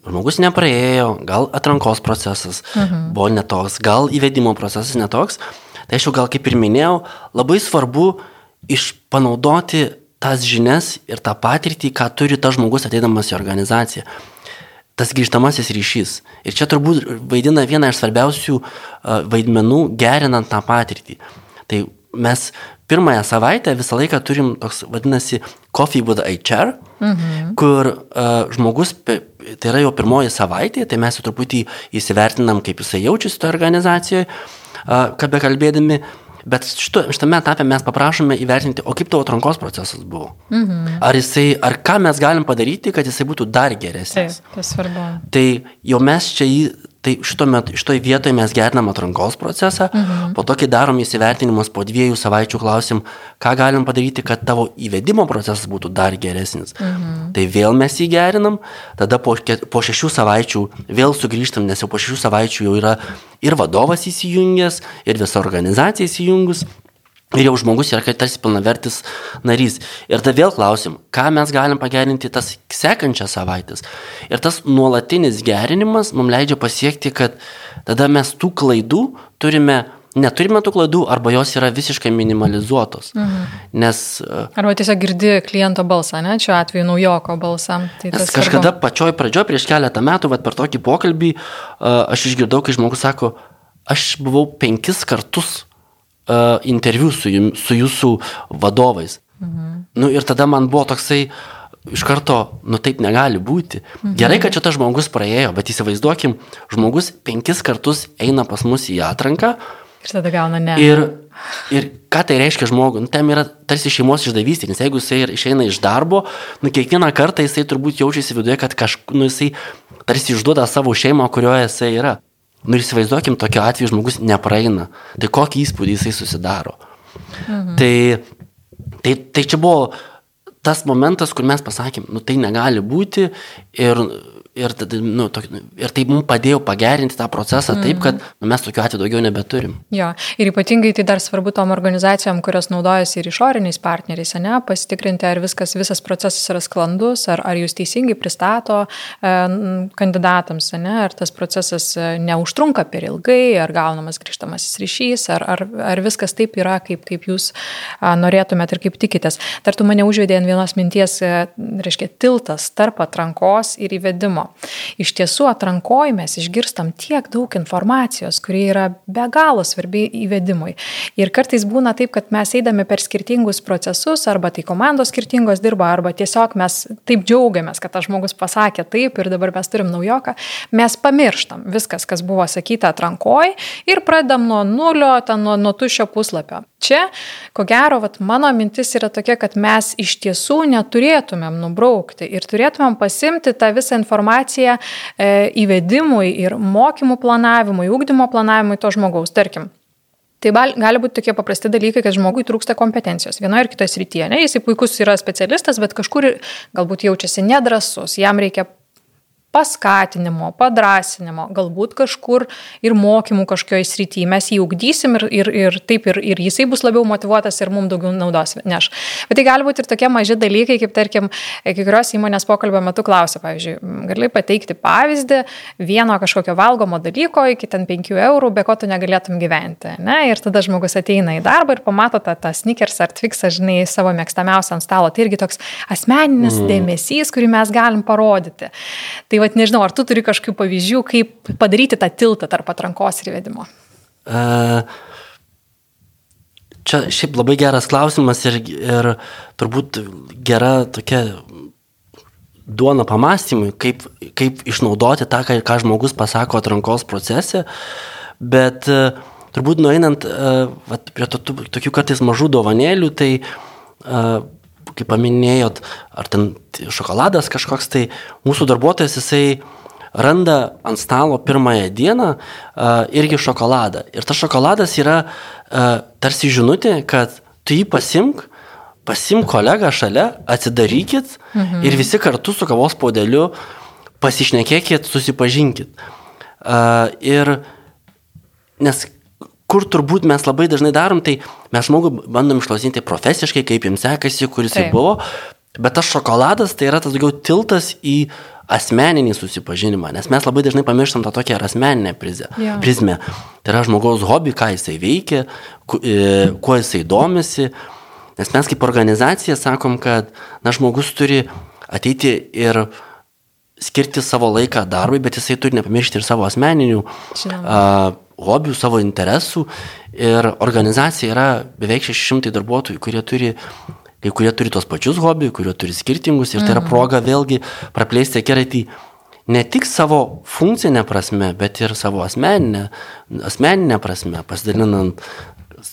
žmogus nepraėjo, gal atrankos procesas mhm. buvo netoks, gal įvedimo procesas netoks, tai aš jau gal kaip ir minėjau, labai svarbu išpanaudoti tas žinias ir tą patirtį, ką turi tas žmogus ateidamas į organizaciją. Tas grįžtamasis ryšys. Ir čia turbūt vaidina vieną iš svarbiausių vaidmenų gerinant tą patirtį. Tai mes pirmąją savaitę visą laiką turim toks vadinasi Coffee with HR, mhm. kur uh, žmogus, tai yra jo pirmoji savaitė, tai mes jau truputį įsivertinam, kaip jisai jaučiasi toje organizacijoje, uh, kad bekalbėdami, bet šito, šitame etape mes paprašome įvertinti, o kaip tavo atrankos procesas buvo. Mhm. Ar, jisai, ar ką mes galim padaryti, kad jisai būtų dar geresnis. Taip, tai svarbu. Tai jau mes čia jį Tai šitoje šitoj vietoje mes gerinam atrankos procesą, mhm. po to, kai darom įsivertinimus, po dviejų savaičių klausim, ką galim padaryti, kad tavo įvedimo procesas būtų dar geresnis. Mhm. Tai vėl mes jį gerinam, tada po, po šešių savaičių vėl sugrįžtam, nes jau po šešių savaičių jau yra ir vadovas įsijungęs, ir visa organizacija įsijungus. Ir jau žmogus yra tarsi pilnavertis narys. Ir tada vėl klausim, ką mes galim pagerinti tas sekančias savaitės. Ir tas nuolatinis gerinimas mums leidžia pasiekti, kad tada mes tų klaidų turime, neturime tų klaidų arba jos yra visiškai minimalizuotos. Mhm. Nes... E, arba tiesiog girdi kliento balsą, ne, šiuo atveju naujoko balsą. Tai kažkada svarbu. pačioj pradžioj, prieš keletą metų, vat, per tokį pokalbį, e, aš išgirdau, kai žmogus sako, aš buvau penkis kartus uh, interviu su, jum, su jūsų vadovais. Mhm. Nu, ir tada man buvo toksai, iš karto, nu taip negali būti. Mhm. Gerai, kad čia tas žmogus praėjo, bet įsivaizduokim, žmogus penkis kartus eina pas mus į atranką. Ir tada gauna ne. Ir, ir ką tai reiškia žmogui? Nu, tam yra tarsi šeimos išdavystė, nes jeigu jisai išeina iš darbo, nu kiekvieną kartą jisai turbūt jaučiasi viduje, kad kažkur, nu jisai tarsi išduoda savo šeimą, kurioje jisai yra. Nu ir įsivaizduokim, tokiu atveju žmogus nepraeina. Tai kokį įspūdį jisai susidaro. Mhm. Tai, tai, tai čia buvo tas momentas, kur mes pasakėm, nu tai negali būti ir Ir, tada, nu, tok, ir tai mums padėjo pagerinti tą procesą mm. taip, kad nu, mes tokiu atveju daugiau nebeturim. Jo, ir ypatingai tai dar svarbu tom organizacijom, kurios naudojasi ir išoriniais partneriais, ne, pasitikrinti, ar viskas, visas procesas yra sklandus, ar, ar jūs teisingai pristato e, kandidatams, ne, ar tas procesas e, neužtrunka per ilgai, ar gaunamas grįžtamasis ryšys, ar, ar, ar viskas taip yra, kaip, kaip jūs norėtumėt ir kaip tikitės. Dar tu mane užvedė ant vienos minties, e, reiškia, tiltas tarp atrankos ir įvedimo. Iš tiesų atrankoji mes išgirstam tiek daug informacijos, kuri yra be galo svarbi įvedimui. Ir kartais būna taip, kad mes eidami per skirtingus procesus, arba tai komandos skirtingos dirba, arba tiesiog mes taip džiaugiamės, kad tas žmogus pasakė taip ir dabar mes turim naujoką, mes pamirštam viskas, kas buvo sakyta atrankoji ir pradedam nuo nulio, ten nuo, nuo tuščio puslapio. Čia, ko gero, vat, mano mintis yra tokia, kad mes iš tiesų neturėtumėm nubraukti ir turėtumėm pasimti tą visą informaciją e, įvedimui ir mokymų planavimui, ūkdymo planavimui to žmogaus. Tarkim, Tai gali būti tokie paprasti dalykai, kad žmogui trūksta kompetencijos vienoje ar kitoje srityje. Ne? Jisai puikus yra specialistas, bet kažkur galbūt jaučiasi nedrasus, jam reikia paskatinimo, padrasinimo, galbūt kažkur ir mokymų kažkokioje srityje. Mes jį ugdysim ir, ir, ir taip ir, ir jisai bus labiau motivuotas ir mums daugiau naudos neš. Bet tai gali būti ir tokie maži dalykai, kaip tarkim, kai kurios įmonės pokalbio metu klausia, pavyzdžiui, gali pateikti pavyzdį vieno kažkokio valgomo dalyko iki ten 5 eurų, be ko tu negalėtum gyventi. Ne? Ir tada žmogus ateina į darbą ir pamato tą, tą sneakers ar twiksą, žinai, savo mėgstamiausią ant stalo. Tai irgi toks asmeninis mm. dėmesys, kurį mes galim parodyti. Tai vad nežinau, ar tu turi kažkokių pavyzdžių, kaip padaryti tą tiltą tarp atrankos ir įvedimo? Uh, čia šiaip labai geras klausimas ir, ir turbūt gera tokia duona pamastymui, kaip, kaip išnaudoti tą, ką, ką žmogus pasako atrankos procese, bet uh, turbūt nueinant uh, vat, prie to, tokių kartais mažų dovanėlių, tai uh, kaip paminėjot, ar ten šokoladas kažkoks, tai mūsų darbuotojas jisai randa ant stalo pirmąją dieną uh, irgi šokoladą. Ir tas šokoladas yra uh, tarsi žinutė, kad tu jį pasimk, pasimk kolegą šalia, atsidarykit mhm. ir visi kartu su kavos podeliu pasišnekėkit, susipažinkit. Uh, ir nes kur turbūt mes labai dažnai darom, tai mes žmogų bandom išklausinti profesiškai, kaip jums sekasi, kuris jis buvo, bet tas šokoladas tai yra tas daugiau tiltas į asmeninį susipažinimą, nes mes labai dažnai pamirštam tą tokią asmeninę prizę, ja. prizmę. Tai yra žmogaus hobi, ką jisai veikia, e, kuo jisai domisi, nes mes kaip organizacija sakom, kad na, žmogus turi ateiti ir skirti savo laiką darbui, bet jisai turi nepamiršti ir savo asmeninių Žinoma. a, hobių, savo interesų ir organizacija yra beveik 600 darbuotojų, kurie turi kai kurie turi tos pačius hobių, kurie turi skirtingus ir tai yra mhm. proga vėlgi praplėsti akiratį ne tik savo funkcinę prasme, bet ir savo asmeninę, asmeninę prasme, pasidalinant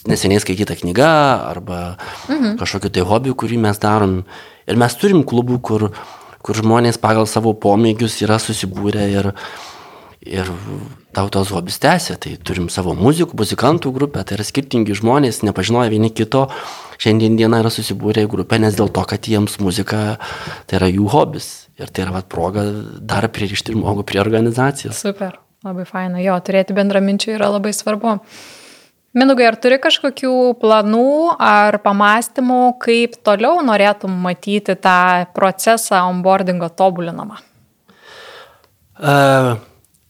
neseniai skaitytą knygą arba mhm. kažkokiu tai hobiu, kurį mes darom. Ir mes turim klubų, kur, kur žmonės pagal savo pomėgius yra susibūrę ir, ir tautos hobis tęsia. Tai turim savo muzikų, muzikantų grupę, tai yra skirtingi žmonės, nepažinoja vieni kito, šiandien dieną yra susibūrę į grupę, nes dėl to, kad jiems muzika tai yra jų hobis. Ir tai yra vat, proga dar pririšti žmogų prie organizacijos. Super, labai faina. Jo, turėti bendraminčių yra labai svarbu. Minugai, ar turi kažkokių planų ar pamastymų, kaip toliau norėtum matyti tą procesą onboardingo tobulinamą? Uh,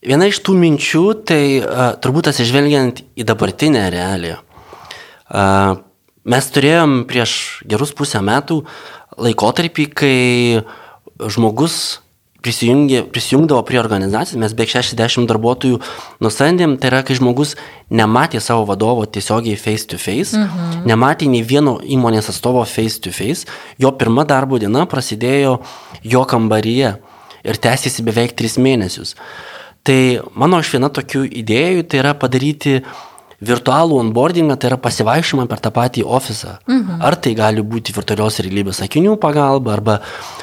Viena iš tų minčių, tai uh, turbūt atsižvelgiant į dabartinę realiją. Uh, mes turėjom prieš gerus pusę metų laikotarpį, kai žmogus prisijungdavo prie organizacijos, mes beveik 60 darbuotojų nusandėm, tai yra, kai žmogus nematė savo vadovo tiesiogiai face to face, mhm. nematė nei vieno įmonės atstovo face to face, jo pirma darbo diena prasidėjo jo kambaryje ir tęsiasi beveik 3 mėnesius. Uh, Tai mano iš viena tokių idėjų tai yra padaryti virtualų onboardingą, tai yra pasivaikščiojimą per tą patį ofisą. Mhm. Ar tai gali būti virtualios realybės akinių pagalba, arba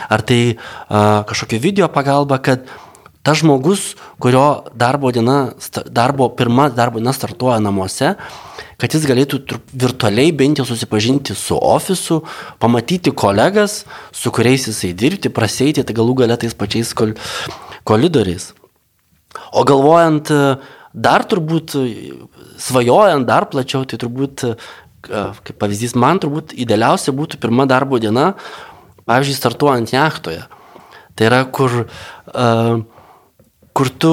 ar tai uh, kažkokio video pagalba, kad tas žmogus, kurio darbo diena, darbo, pirma darbo diena startuoja namuose, kad jis galėtų virtualiai bent jau susipažinti su ofisu, pamatyti kolegas, su kuriais jisai dirbti, praseiti, tai galų galia tais pačiais kol, koridoriais. O galvojant e, dar turbūt, e, svajojant dar plačiau, tai turbūt, e, kaip pavyzdys, man turbūt idealiausia būtų pirma darbo diena, pavyzdžiui, startuojant jachtoje. Tai yra, kur, kur tu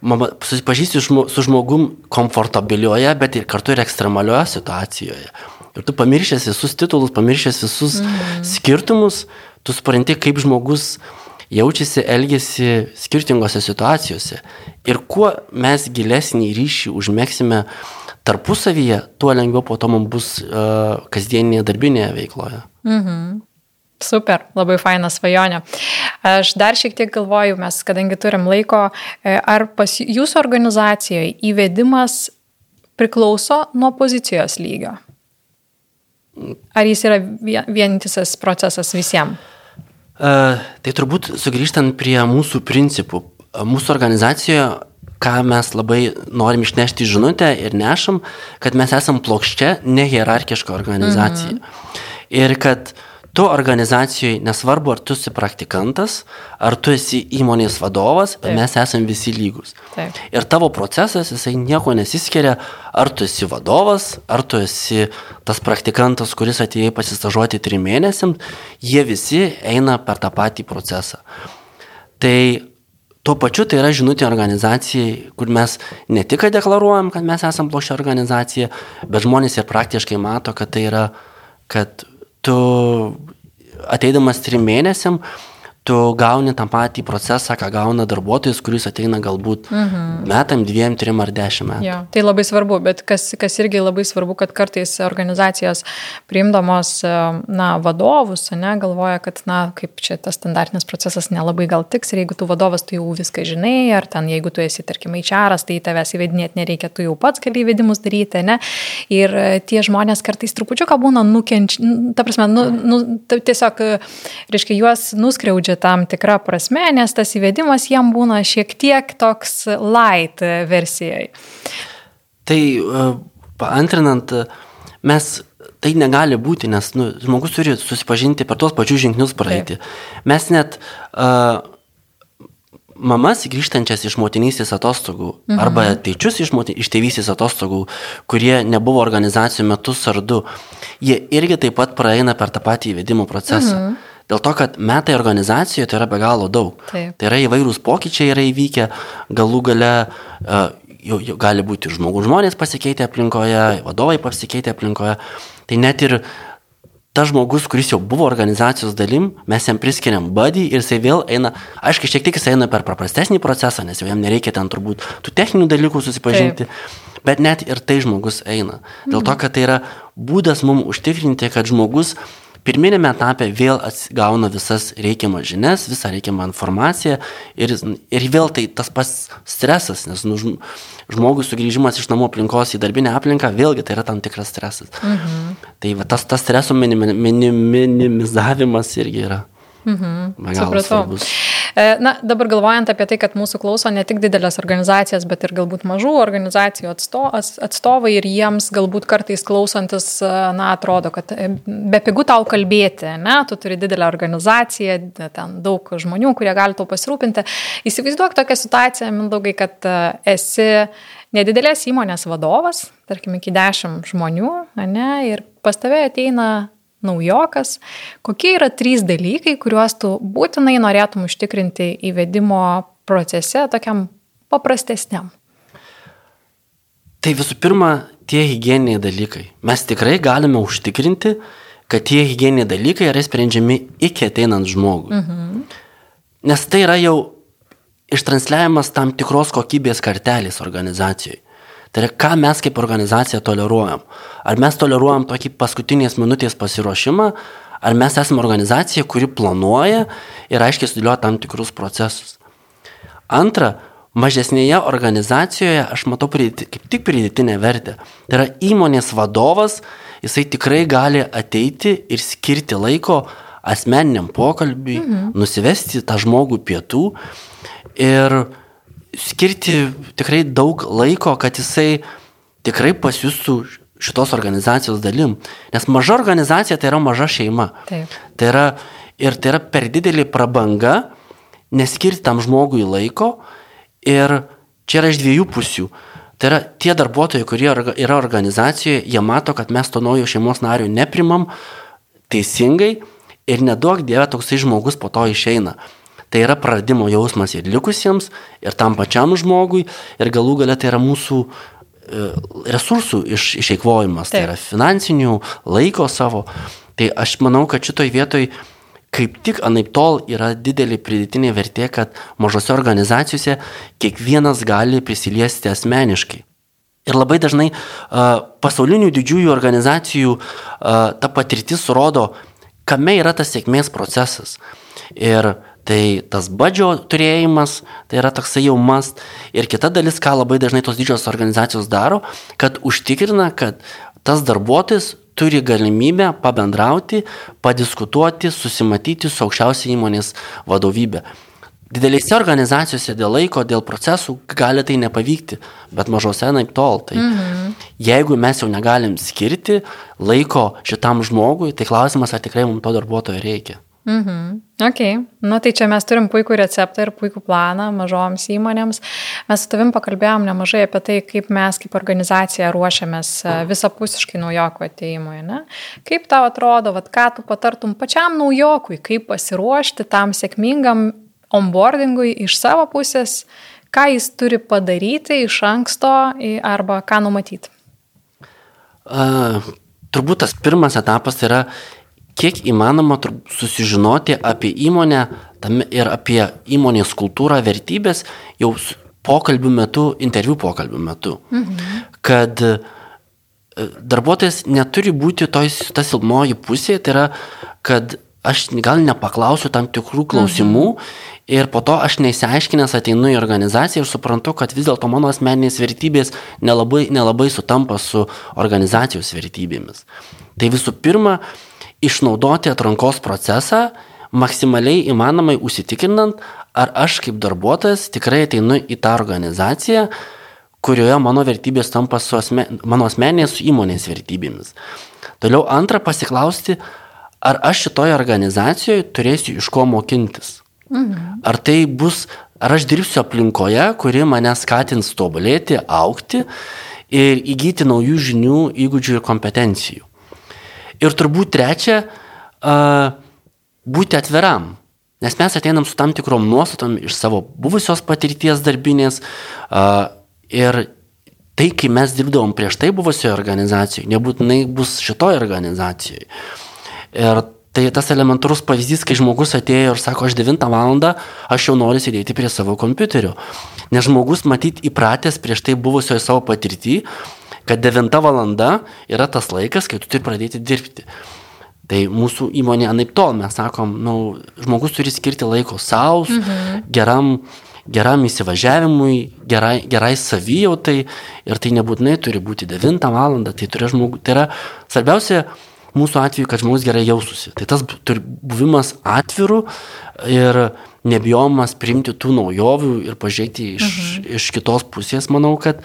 susipažįsti su žmogum komfortabilioje, bet ir kartu ir ekstremalioje situacijoje. Ir tu pamiršęs visus titulus, pamiršęs visus mm. skirtumus, tu supranti, kaip žmogus uh, jaučiasi, elgesi skirtingose situacijose. Ir kuo mes gilesnį ryšį užmėgsime tarpusavyje, tuo lengviau po to mums bus uh, kasdieninėje darbinėje veikloje. Mhm. Super, labai faina svajonė. Aš dar šiek tiek galvoju, mes, kadangi turim laiko, e, ar pas jūsų organizacijoje įvedimas priklauso nuo pozicijos lygio? Ar jis yra vientisas procesas visiems? Tai turbūt sugrįžtant prie mūsų principų. Mūsų organizacijoje, ką mes labai norim išnešti žinutę ir nešam, kad mes esam plokščia, nehierarchiška organizacija. Mhm. Ir kad tu organizacijoje, nesvarbu, ar tu esi praktikantas, ar tu esi įmonės vadovas, bet mes esame visi lygus. Taip. Ir tavo procesas, jisai nieko nesiskiria, ar tu esi vadovas, ar tu esi tas praktikantas, kuris atėjo pasistažuoti trim mėnesiam, jie visi eina per tą patį procesą. Tai tuo pačiu tai yra žinutė organizacijai, kur mes ne tik deklaruojam, kad mes esame plošia organizacija, bet žmonės ir praktiškai mato, kad tai yra, kad tu ateidamas trim mėnesiam, tu gauni tą patį procesą, ką gauna darbuotojas, kuris ateina galbūt mhm. metam, dviem, trim ar dešimt metų. Ja, tai labai svarbu, bet kas, kas irgi labai svarbu, kad kartais organizacijos priimdamos na, vadovus, ne, galvoja, kad, na, kaip čia tas standartinis procesas nelabai gal tiks ir jeigu tu vadovas, tu jau viską žinai, ar ten jeigu tu esi, tarkim, įčiaras, tai tavęs įvedinėti nereikia, tu jau pats gali įvedimus daryti, ne? Ir e, tie žmonės kartais trupučiuką būna nukenčia, ta prasme, nu, nu, tiesiog, reiškia, juos nuskriaudžia nuskriaudžia tam tikrą prasme, nes tas įvedimas jam būna šiek tiek toks light versijai. Tai e, paantrinant, mes tai negali būti, nes nu, žmogus turi susipažinti per tuos pačius žingsnius praeiti. Taip. Mes net uh, mamas grįžtančias iš motinystės atostogų mhm. arba tėčius iš, motin, iš tėvystės atostogų, kurie nebuvo organizacijų metus ar du, jie irgi taip pat praeina per tą patį įvedimo procesą. Mhm. Dėl to, kad metai organizacijoje tai yra be galo daug. Taip. Tai yra įvairūs pokyčiai yra įvykę, galų gale uh, jau, jau gali būti žmogų žmonės pasikeitę aplinkoje, vadovai pasikeitę aplinkoje. Tai net ir tas žmogus, kuris jau buvo organizacijos dalim, mes jam priskiriam buddy ir jisai vėl eina, aišku, šiek tiek jisai eina per paprastesnį procesą, nes jam nereikia ten turbūt tų techninių dalykų susipažinti. Taip. Bet net ir tai žmogus eina. Dėl to, kad tai yra būdas mums užtikrinti, kad žmogus pirminėme etape vėl gauna visas reikiamas žinias, visą reikiamą informaciją ir, ir vėl tai tas pats stresas, nes nu, žmogus sugrįžimas iš namų aplinkos į darbinę aplinką, vėlgi tai yra tam tikras stresas. Mhm. Tai va, tas, tas streso minim, minim, minimizavimas irgi yra. Mhm. Supratau. E, na, dabar galvojant apie tai, kad mūsų klauso ne tik didelės organizacijas, bet ir galbūt mažų organizacijų atsto, atstovai ir jiems galbūt kartais klausantis, e, na, atrodo, kad e, be pigų tau kalbėti, ne, tu turi didelę organizaciją, ten daug žmonių, kurie gali tau pasirūpinti. Įsivaizduok tokią situaciją, Mindaugai, kad esi nedidelės įmonės vadovas, tarkim, iki dešimt žmonių, ne, ir pas tave ateina naujokas, kokie yra trys dalykai, kuriuos tu būtinai norėtum užtikrinti įvedimo procese tokiam paprastesniam? Tai visų pirma, tie hygieniniai dalykai. Mes tikrai galime užtikrinti, kad tie hygieniniai dalykai yra sprendžiami iki ateinant žmogui. Mhm. Nes tai yra jau ištransliavimas tam tikros kokybės kartelės organizacijai. Tai yra, ką mes kaip organizacija toleruojam. Ar mes toleruojam tokį paskutinės minutės pasiruošimą, ar mes esame organizacija, kuri planuoja ir aiškiai sudėlioja tam tikrus procesus. Antra, mažesnėje organizacijoje aš matau pridėti, kaip tik pridėtinę vertę. Tai yra įmonės vadovas, jisai tikrai gali ateiti ir skirti laiko asmeniniam pokalbiui, mhm. nusivesti tą žmogų pietų ir skirti tikrai daug laiko, kad jisai tikrai pasijustų šitos organizacijos dalim. Nes maža organizacija tai yra maža šeima. Taip. Tai yra, ir tai yra per didelį prabanga neskirti tam žmogui laiko ir čia yra iš dviejų pusių. Tai yra tie darbuotojai, kurie yra organizacijoje, jie mato, kad mes to naujo šeimos nario neprimam teisingai ir nedaug dievė toksai žmogus po to išeina. Tai yra praradimo jausmas ir likusiems, ir tam pačiam žmogui, ir galų gale tai yra mūsų e, resursų iš, išeikvojimas, tai yra finansinių, laiko savo. Tai aš manau, kad šitoj vietoj kaip tik anaip tol yra didelė pridėtinė vertė, kad mažose organizacijose kiekvienas gali prisiliesti asmeniškai. Ir labai dažnai uh, pasaulinių didžiųjų organizacijų uh, ta patirtis rodo, kame yra tas sėkmės procesas. Ir uh, Tai tas badžio turėjimas, tai yra toksai jau mast. Ir kita dalis, ką labai dažnai tos didžios organizacijos daro, kad užtikrina, kad tas darbuotojas turi galimybę pabendrauti, padiskutuoti, susimatyti su aukščiausia įmonės vadovybė. Didelėse organizacijose dėl laiko, dėl procesų gali tai nepavykti, bet mažose naip tol. Tai mhm. jeigu mes jau negalim skirti laiko šitam žmogui, tai klausimas, ar tikrai mums to darbuotojo reikia. Mhm. Ok, nu tai čia mes turim puikų receptą ir puikų planą mažoms įmonėms. Mes su tavim pakalbėjom nemažai apie tai, kaip mes kaip organizacija ruošiamės e, visapusiškai naujokų ateimui. Ne? Kaip tau atrodo, vat, ką tu patartum pačiam naujokui, kaip pasiruošti tam sėkmingam onboardingui iš savo pusės, ką jis turi padaryti iš anksto arba ką numatyti? Uh, turbūt tas pirmas etapas yra kiek įmanoma susižinoti apie įmonę ir apie įmonės kultūrą, vertybės jau pokalbių metu, interviu pokalbių metu. Mhm. Kad e, darbuotojas neturi būti toj, ta silpnoji pusė, tai yra, kad aš gal nepaklausiu tam tikrų klausimų mhm. ir po to aš neįsiaiškinęs ateinu į organizaciją ir suprantu, kad vis dėlto mano asmeninės vertybės nelabai, nelabai sutampa su organizacijos vertybėmis. Tai visų pirma, išnaudoti atrankos procesą maksimaliai įmanomai užsitikrinant, ar aš kaip darbuotojas tikrai ateinu į tą organizaciją, kurioje mano vertybės tampa su asme, mano asmenės su įmonės vertybėmis. Toliau antra pasiklausti, ar aš šitoje organizacijoje turėsiu iš ko mokintis. Mhm. Ar tai bus, ar aš dirbsiu aplinkoje, kuri mane skatins tobulėti, aukti ir įgyti naujų žinių, įgūdžių ir kompetencijų. Ir turbūt trečia, uh, būti atviram. Nes mes ateinam su tam tikrom nuostatom iš savo buvusios patirties darbinės uh, ir tai, kai mes dirbdavom prieš tai buvusioje organizacijoje, nebūtinai bus šitoje organizacijoje. Ir tai tas elementarus pavyzdys, kai žmogus atėjo ir sako, aš 9 val. aš jau noriu sėdėti prie savo kompiuterio. Nes žmogus matyt įpratęs prieš tai buvusioje savo patirtį, kad 9 valanda yra tas laikas, kai tu turi pradėti dirbti. Tai mūsų įmonė anaip tol mes sakom, nu, žmogus turi skirti laiko savo, mhm. geram, geram įsivažiavimui, gerai, gerai savijautai ir tai nebūtinai turi būti 9 val. Tai, žmogu, tai yra svarbiausia mūsų atveju, kad žmogus gerai jaustųsi. Tai tas turi buvimas atviru ir nebijomas priimti tų naujovių ir pažiūrėti iš, mhm. iš kitos pusės, manau, kad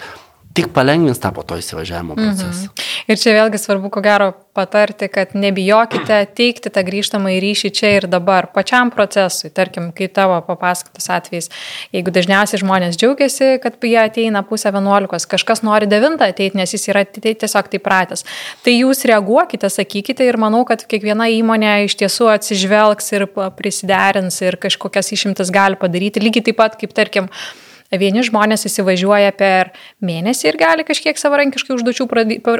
tik palengvins tą po to įsivažiavimo mhm. procesą. Mhm. Ir čia vėlgi svarbu, ko gero, patarti, kad nebijokite teikti tą grįžtamą į ryšį čia ir dabar, pačiam procesui, tarkim, kaip tavo papasakotas atvejs. Jeigu dažniausiai žmonės džiaugiasi, kad jie ateina pusę vienuolikos, kažkas nori devintą ateiti, nes jis yra tiesiog taip pratęs. Tai jūs reaguokite, sakykite ir manau, kad kiekviena įmonė iš tiesų atsižvelgs ir prisiderins ir kažkokias išimtis gali padaryti, lygiai taip pat kaip, tarkim, Vieni žmonės įsivažiuoja per mėnesį ir gali kažkiek savarankiškai užduočių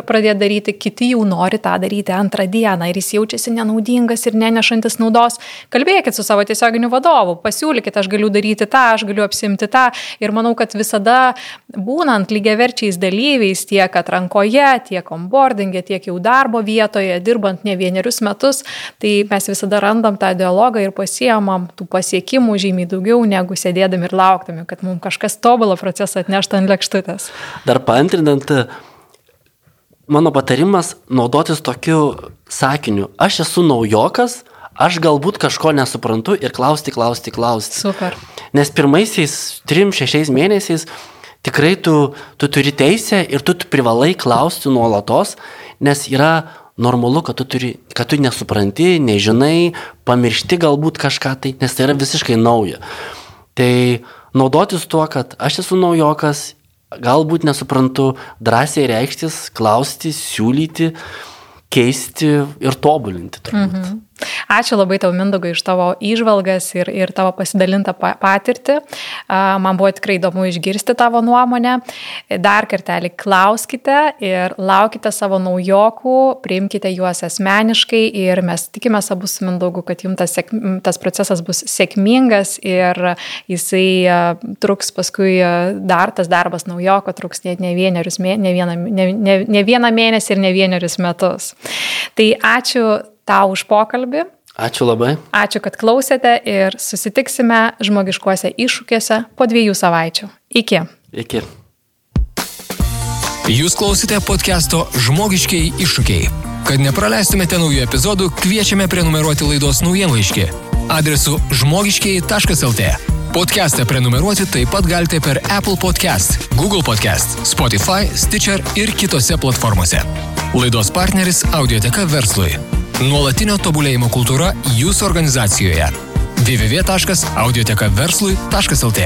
pradėti daryti, kiti jau nori tą daryti antrą dieną ir jis jaučiasi nenaudingas ir nenešantis naudos. Kalbėkit su savo tiesioginiu vadovu, pasiūlykit, aš galiu daryti tą, aš galiu apsimti tą ir manau, kad visada būnant lygiaverčiais dalyviais tiek atrankoje, tiek onboardingė, tiek jau darbo vietoje, dirbant ne vienerius metus, tai mes visada randam tą dialogą ir pasiemam tų pasiekimų žymiai daugiau negu sėdėdami ir laukdami, kad mums kažkas kažkas tobulą procesą atnešta ant lėkštutės. Dar paantrinant, mano patarimas naudotis tokiu sakiniu, aš esu naujokas, aš galbūt kažko nesuprantu ir klausti, klausti, klausti. Super. Nes pirmaisiais 3-6 mėnesiais tikrai tu, tu turi teisę ir tu privalai klausti nuolatos, nes yra normalu, kad tu, turi, kad tu nesupranti, nežinai, pamiršti galbūt kažką tai, nes tai yra visiškai nauja. Tai naudotis tuo, kad aš esu naujokas, galbūt nesuprantu, drąsiai reikštis, klausti, siūlyti, keisti ir tobulinti. Turbūt. Mhm. Ačiū labai tau, Mindogai, iš tavo įžvalgas ir, ir tavo pasidalintą patirtį. Man buvo tikrai įdomu išgirsti tavo nuomonę. Dar kartelį klauskite ir laukite savo naujokų, priimkite juos asmeniškai ir mes tikimės abu su Mindogu, kad jums tas, tas procesas bus sėkmingas ir jisai truks paskui dar tas darbas naujoko, truks ne, ne, vienerius, ne, vieną, ne, ne, ne vieną mėnesį ir ne vienerius metus. Tai ačiū tau už pokalbį. Ačiū labai. Ačiū, kad klausėte ir susitiksime žmogiškuose iššūkiuose po dviejų savaičių. Iki. Iki. Jūs klausite podcast'o Žmogiškiai iššūkiai. Kad nepraleistumėte naujų epizodų, kviečiame prenumeruoti laidos naujienlaiškį adresu žmogiškiai.lt. Podcast'ą prenumeruoti taip pat galite per Apple Podcast, Google Podcast, Spotify, Stitcher ir kitose platformose. Laidos partneris Audioteka verslui. Nuolatinio tobulėjimo kultūra jūsų organizacijoje. www.audiotekaverslui.lt